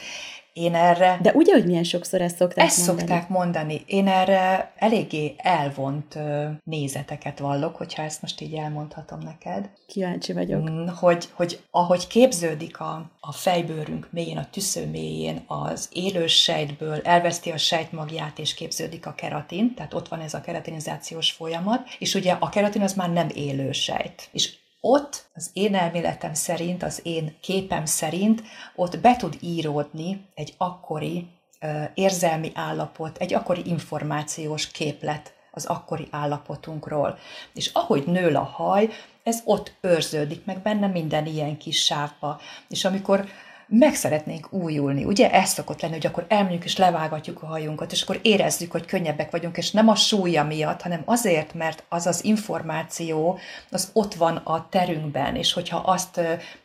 Én erre... De ugye, hogy milyen sokszor ezt szokták ezt mondani? szokták mondani. Én erre eléggé elvont nézeteket vallok, hogyha ezt most így elmondhatom neked. Kíváncsi vagyok. Mm, hogy, hogy ahogy képződik a, a fejbőrünk mélyén, a tüsző mélyén, az élő sejtből elveszti a sejtmagját, és képződik a keratin, tehát ott van ez a keratinizációs folyamat, és ugye a keratin az már nem élő sejt. És ott az én elméletem szerint, az én képem szerint, ott be tud íródni egy akkori érzelmi állapot, egy akkori információs képlet az akkori állapotunkról. És ahogy nő a haj, ez ott őrződik meg benne minden ilyen kis sávba. És amikor meg szeretnénk újulni. Ugye ez szokott lenni, hogy akkor elmegyünk és levágatjuk a hajunkat, és akkor érezzük, hogy könnyebbek vagyunk, és nem a súlya miatt, hanem azért, mert az az információ, az ott van a terünkben, és hogyha azt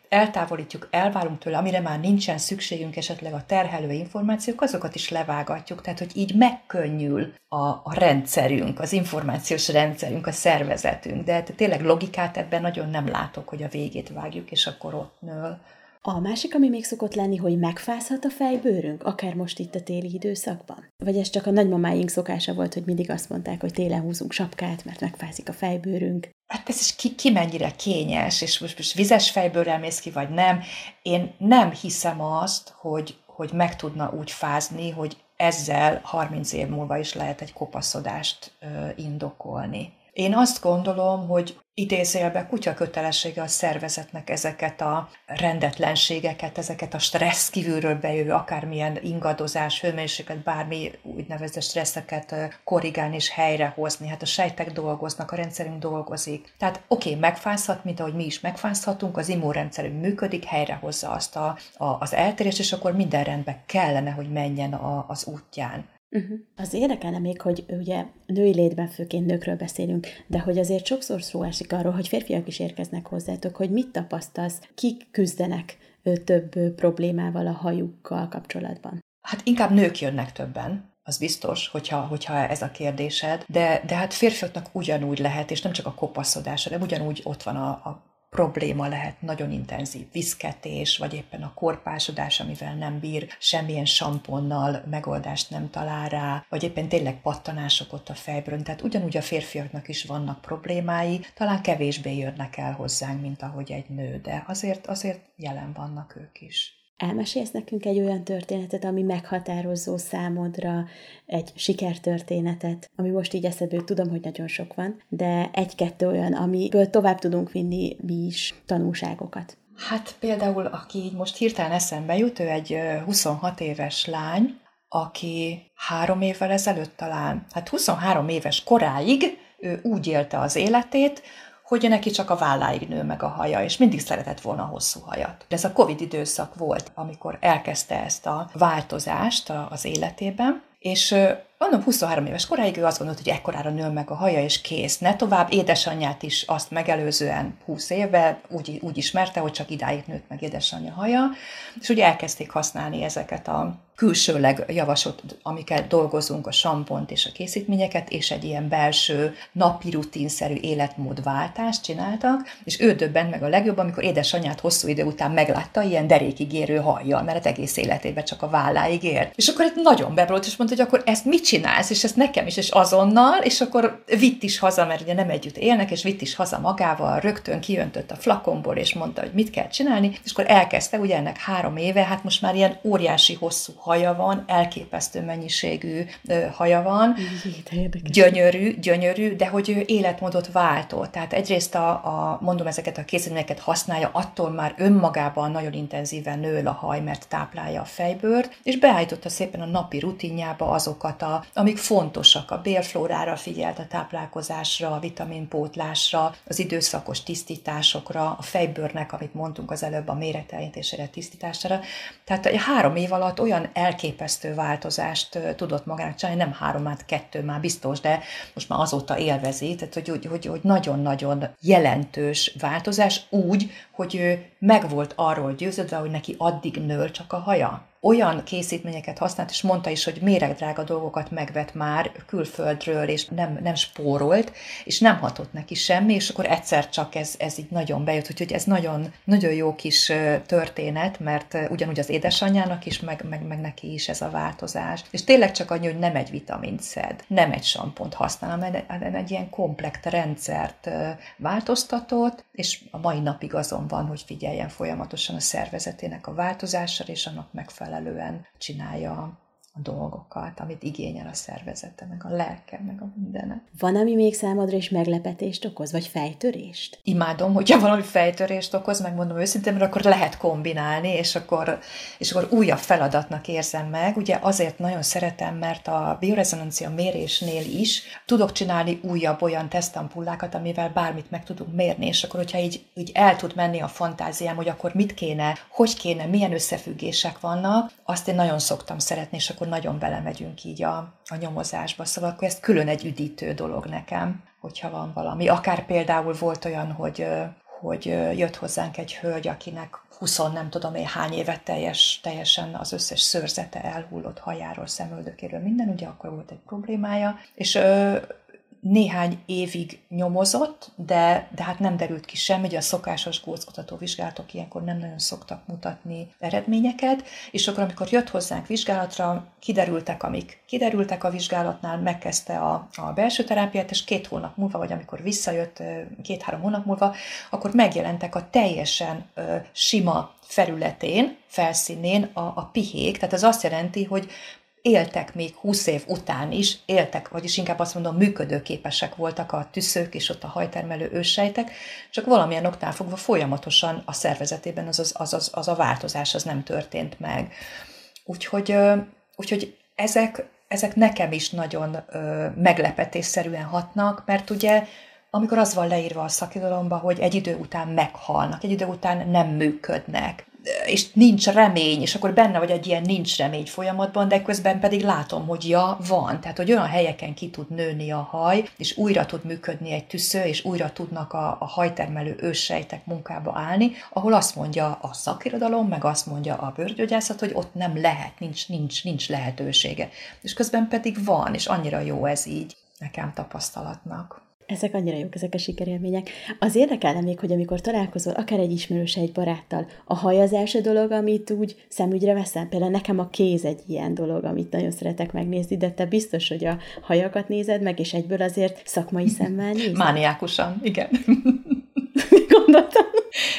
eltávolítjuk, elválunk tőle, amire már nincsen szükségünk, esetleg a terhelő információk, azokat is levágatjuk. Tehát, hogy így megkönnyül a, a rendszerünk, az információs rendszerünk, a szervezetünk. De tényleg logikát ebben nagyon nem látok, hogy a végét vágjuk, és akkor ott nől. A másik, ami még szokott lenni, hogy megfázhat a fejbőrünk, akár most itt a téli időszakban? Vagy ez csak a nagymamáink szokása volt, hogy mindig azt mondták, hogy télen húzunk sapkát, mert megfázik a fejbőrünk? Hát ez is ki, ki mennyire kényes, és most, most vizes fejbőrrel mész ki, vagy nem. Én nem hiszem azt, hogy, hogy meg tudna úgy fázni, hogy ezzel 30 év múlva is lehet egy kopaszodást ö, indokolni. Én azt gondolom, hogy idézélbe kutya kötelessége a szervezetnek ezeket a rendetlenségeket, ezeket a stressz kívülről bejövő, akármilyen ingadozás, hőmérséklet, bármi úgynevezett stresszeket korrigálni és helyrehozni. Hát a sejtek dolgoznak, a rendszerünk dolgozik. Tehát oké, okay, megfázhat, mint ahogy mi is megfázhatunk, az immunrendszerünk működik, helyrehozza azt a, a, az eltérést, és akkor minden rendben kellene, hogy menjen a, az útján. Uh-huh. Az érdekelne még, hogy ugye női létben főként nőkről beszélünk, de hogy azért sokszor szó esik arról, hogy férfiak is érkeznek hozzátok, hogy mit tapasztalsz, kik küzdenek több problémával a hajukkal kapcsolatban? Hát inkább nők jönnek többen, az biztos, hogyha, hogyha ez a kérdésed, de, de hát férfiaknak ugyanúgy lehet, és nem csak a kopaszodás, hanem ugyanúgy ott van a, a probléma lehet nagyon intenzív viszketés, vagy éppen a korpásodás, amivel nem bír, semmilyen samponnal megoldást nem talál rá, vagy éppen tényleg pattanások ott a fejbőrön. Tehát ugyanúgy a férfiaknak is vannak problémái, talán kevésbé jönnek el hozzánk, mint ahogy egy nő, de azért, azért jelen vannak ők is. Elmesélsz nekünk egy olyan történetet, ami meghatározó számodra, egy sikertörténetet, ami most így eszedbe tudom, hogy nagyon sok van, de egy-kettő olyan, amiből tovább tudunk vinni mi is tanulságokat. Hát például, aki így most hirtelen eszembe jut, ő egy 26 éves lány, aki három évvel ezelőtt talán, hát 23 éves koráig ő úgy élte az életét, hogy neki csak a válláig nő meg a haja, és mindig szeretett volna hosszú hajat. De ez a Covid időszak volt, amikor elkezdte ezt a változást az életében, és mondom, 23 éves koráig ő azt gondolta, hogy ekkorára nő meg a haja, és kész. Ne tovább, édesanyját is azt megelőzően 20 éve úgy, úgy ismerte, hogy csak idáig nőtt meg édesanyja haja, és ugye elkezdték használni ezeket a külsőleg javasolt, amiket dolgozunk, a sampont és a készítményeket, és egy ilyen belső napi rutinszerű életmódváltást csináltak, és ő döbbent meg a legjobb, amikor édesanyját hosszú idő után meglátta ilyen derékig érő hajjal, mert egész életében csak a válláig ért. És akkor egy nagyon bebrolt, és mondta, hogy akkor ezt mit csinálsz, és ezt nekem is, és azonnal, és akkor vitt is haza, mert ugye nem együtt élnek, és vitt is haza magával, rögtön kiöntött a flakonból, és mondta, hogy mit kell csinálni, és akkor elkezdte, ugye ennek három éve, hát most már ilyen óriási hosszú haja van, elképesztő mennyiségű haja van, gyönyörű, gyönyörű, de hogy ő életmódot váltott. Tehát egyrészt a, a mondom, ezeket a készítményeket használja, attól már önmagában nagyon intenzíven nő a haj, mert táplálja a fejbőrt, és beállította szépen a napi rutinjába azokat, a, amik fontosak. A bélflórára figyelt, a táplálkozásra, a vitaminpótlásra, az időszakos tisztításokra, a fejbőrnek, amit mondtunk az előbb, a méretelintésére, tisztítására. Tehát három év alatt olyan elképesztő változást tudott magának csinálni, nem három, hát kettő már biztos, de most már azóta élvezi, tehát hogy, hogy, hogy, hogy nagyon-nagyon jelentős változás úgy, hogy ő meg volt arról győződve, hogy neki addig nől csak a haja olyan készítményeket használt, és mondta is, hogy méregdrága dolgokat megvet már külföldről, és nem, nem spórolt, és nem hatott neki semmi, és akkor egyszer csak ez, ez így nagyon bejött, úgyhogy ez nagyon, nagyon jó kis történet, mert ugyanúgy az édesanyjának is, meg, meg, meg neki is ez a változás. És tényleg csak annyi, hogy nem egy vitamint szed, nem egy sampont használ, hanem egy ilyen komplekt rendszert változtatott, és a mai napig azon van, hogy figyeljen folyamatosan a szervezetének a változására, és annak megfelelően csinálja a dolgokat, amit igényel a szervezete, meg a lelke, meg a mindene. Van, ami még számodra is meglepetést okoz, vagy fejtörést? Imádom, hogyha valami fejtörést okoz, megmondom őszintén, mert akkor lehet kombinálni, és akkor, és akkor újabb feladatnak érzem meg. Ugye azért nagyon szeretem, mert a biorezonancia mérésnél is tudok csinálni újabb olyan tesztampullákat, amivel bármit meg tudunk mérni, és akkor, hogyha így, így el tud menni a fantáziám, hogy akkor mit kéne, hogy kéne, milyen összefüggések vannak, azt én nagyon szoktam szeretni, és akkor nagyon belemegyünk így a, a nyomozásba. Szóval akkor ez külön egy üdítő dolog nekem, hogyha van valami. Akár például volt olyan, hogy hogy jött hozzánk egy hölgy, akinek 20 nem tudom én hány évet teljes, teljesen az összes szőrzete elhullott hajáról, szemöldökéről, minden, ugye akkor volt egy problémája, és néhány évig nyomozott, de, de hát nem derült ki semmi, ugye a szokásos góckutató vizsgálatok ilyenkor nem nagyon szoktak mutatni eredményeket, és akkor, amikor jött hozzánk vizsgálatra, kiderültek, amik kiderültek a vizsgálatnál, megkezdte a, a belső terápiát, és két hónap múlva, vagy amikor visszajött két-három hónap múlva, akkor megjelentek a teljesen ö, sima felületén, felszínén a, a pihék, tehát ez azt jelenti, hogy éltek még 20 év után is, éltek, vagyis inkább azt mondom, működőképesek voltak a tüszők és ott a hajtermelő őssejtek, csak valamilyen oknál fogva folyamatosan a szervezetében az, az, az, az, az a változás az nem történt meg. Úgyhogy, úgyhogy ezek, ezek nekem is nagyon meglepetésszerűen hatnak, mert ugye amikor az van leírva a szakirodalomban, hogy egy idő után meghalnak, egy idő után nem működnek, és nincs remény, és akkor benne vagy egy ilyen nincs remény folyamatban, de közben pedig látom, hogy ja, van. Tehát, hogy olyan helyeken ki tud nőni a haj, és újra tud működni egy tüsző, és újra tudnak a, a hajtermelő őssejtek munkába állni, ahol azt mondja a szakirodalom, meg azt mondja a bőrgyógyászat, hogy ott nem lehet, nincs, nincs, nincs lehetősége. És közben pedig van, és annyira jó ez így nekem tapasztalatnak. Ezek annyira jók, ezek a sikerélmények. Az érdekelne még, hogy amikor találkozol, akár egy ismerős, egy baráttal, a haj az első dolog, amit úgy szemügyre veszem. Például nekem a kéz egy ilyen dolog, amit nagyon szeretek megnézni, de te biztos, hogy a hajakat nézed meg, és egyből azért szakmai szemmel nézed. Mániákusan, igen. Gondoltam.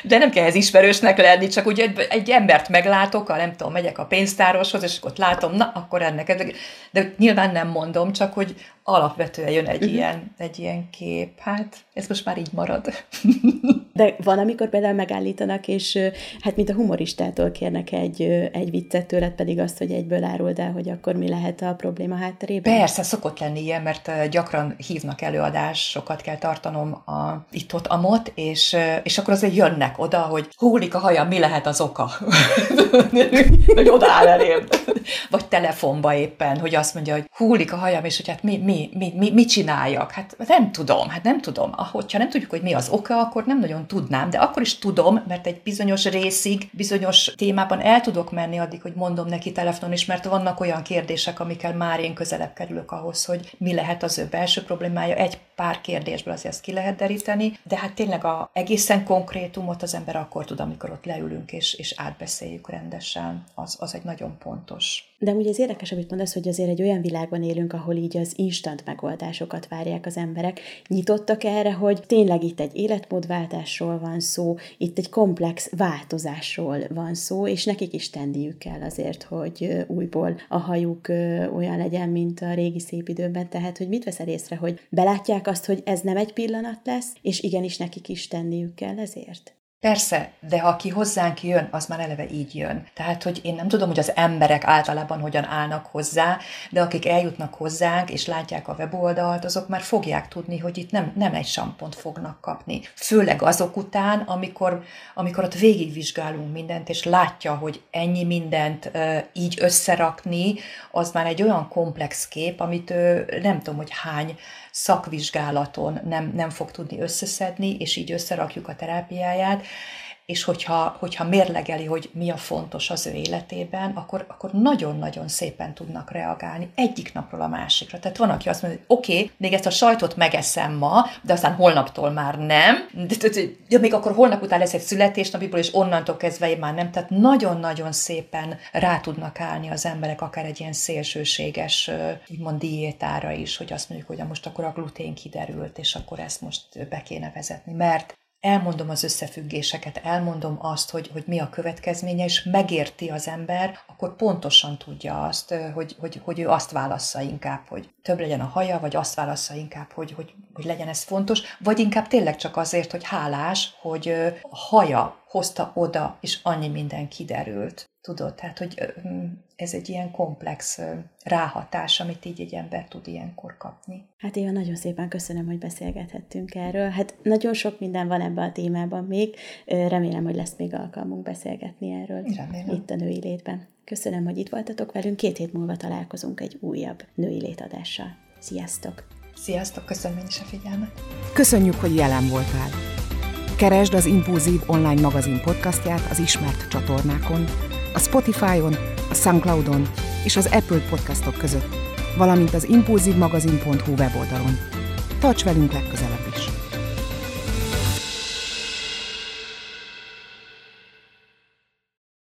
De nem kell ez ismerősnek lenni, csak úgy egy, egy embert meglátok, a, nem tudom, megyek a pénztároshoz, és ott látom, na, akkor ennek, de nyilván nem mondom, csak hogy alapvetően jön egy, uh-huh. ilyen, egy ilyen kép. Hát, ez most már így marad. De van, amikor például megállítanak, és hát mint a humoristától kérnek egy, egy viccet tőled, pedig azt, hogy egyből áruld el, hogy akkor mi lehet a probléma hátterében? Persze, szokott lenni ilyen, mert gyakran hívnak előadásokat, kell tartanom a, itt-ott amot, és, és akkor azért jönnek oda, hogy húlik a haja, mi lehet az oka? hogy odaáll elém. Vagy telefonba éppen, hogy azt mondja, hogy húlik a hajam, és hogy hát mi, mi, mi, mi, mit csináljak? Hát nem tudom, hát nem tudom. Hogyha nem tudjuk, hogy mi az oka, akkor nem nagyon tudnám, de akkor is tudom, mert egy bizonyos részig, bizonyos témában el tudok menni addig, hogy mondom neki telefonon is, mert vannak olyan kérdések, amikkel már én közelebb kerülök ahhoz, hogy mi lehet az ő belső problémája. Egy pár kérdésből azért ezt ki lehet deríteni, de hát tényleg a egészen konkrétumot az ember akkor tud, amikor ott leülünk és, és átbeszéljük rendesen. Az, az egy nagyon pontos. De ugye az érdekes, amit mondasz, hogy azért egy olyan világban élünk, ahol így az instant megoldásokat várják az emberek. Nyitottak erre, hogy tényleg itt egy életmódváltásról van szó, itt egy komplex változásról van szó, és nekik is tenniük kell azért, hogy újból a hajuk olyan legyen, mint a régi szép időben. Tehát, hogy mit veszel észre, hogy belátják azt, hogy ez nem egy pillanat lesz, és igenis nekik is tenniük kell ezért? Persze, de ha aki hozzánk jön, az már eleve így jön. Tehát, hogy én nem tudom, hogy az emberek általában hogyan állnak hozzá, de akik eljutnak hozzánk és látják a weboldalt, azok már fogják tudni, hogy itt nem, nem egy sampont fognak kapni. Főleg azok után, amikor, amikor ott végigvizsgálunk mindent, és látja, hogy ennyi mindent uh, így összerakni, az már egy olyan komplex kép, amit uh, nem tudom, hogy hány szakvizsgálaton nem, nem fog tudni összeszedni, és így összerakjuk a terápiáját, és hogyha, hogyha mérlegeli, hogy mi a fontos az ő életében, akkor, akkor nagyon-nagyon szépen tudnak reagálni egyik napról a másikra. Tehát van, aki azt mondja, hogy oké, okay, még ezt a sajtot megeszem ma, de aztán holnaptól már nem, de, de, de, még akkor holnap után lesz egy születésnapiból, és onnantól kezdve én már nem. Tehát nagyon-nagyon szépen rá tudnak állni az emberek, akár egy ilyen szélsőséges, úgymond diétára is, hogy azt mondjuk, hogy most akkor a glutén kiderült, és akkor ezt most be kéne vezetni, mert elmondom az összefüggéseket, elmondom azt, hogy, hogy mi a következménye, és megérti az ember, akkor pontosan tudja azt, hogy, hogy, hogy ő azt válassza inkább, hogy több legyen a haja, vagy azt válassza inkább, hogy, hogy, hogy legyen ez fontos, vagy inkább tényleg csak azért, hogy hálás, hogy a haja hozta oda, és annyi minden kiderült. Tudod, tehát, hogy ez egy ilyen komplex ráhatás, amit így egy ember tud ilyenkor kapni. Hát én nagyon szépen köszönöm, hogy beszélgethettünk erről. Hát nagyon sok minden van ebben a témában még. Remélem, hogy lesz még alkalmunk beszélgetni erről Remélem. itt a női létben. Köszönöm, hogy itt voltatok velünk. Két hét múlva találkozunk egy újabb női létadással. Sziasztok! Sziasztok, köszönöm is a figyelmet! Köszönjük, hogy jelen voltál! Keresd az Impulzív online magazin podcastját az ismert csatornákon, a Spotify-on, a Soundcloud-on és az Apple podcastok között, valamint az impulzívmagazin.hu weboldalon. Tarts velünk legközelebb!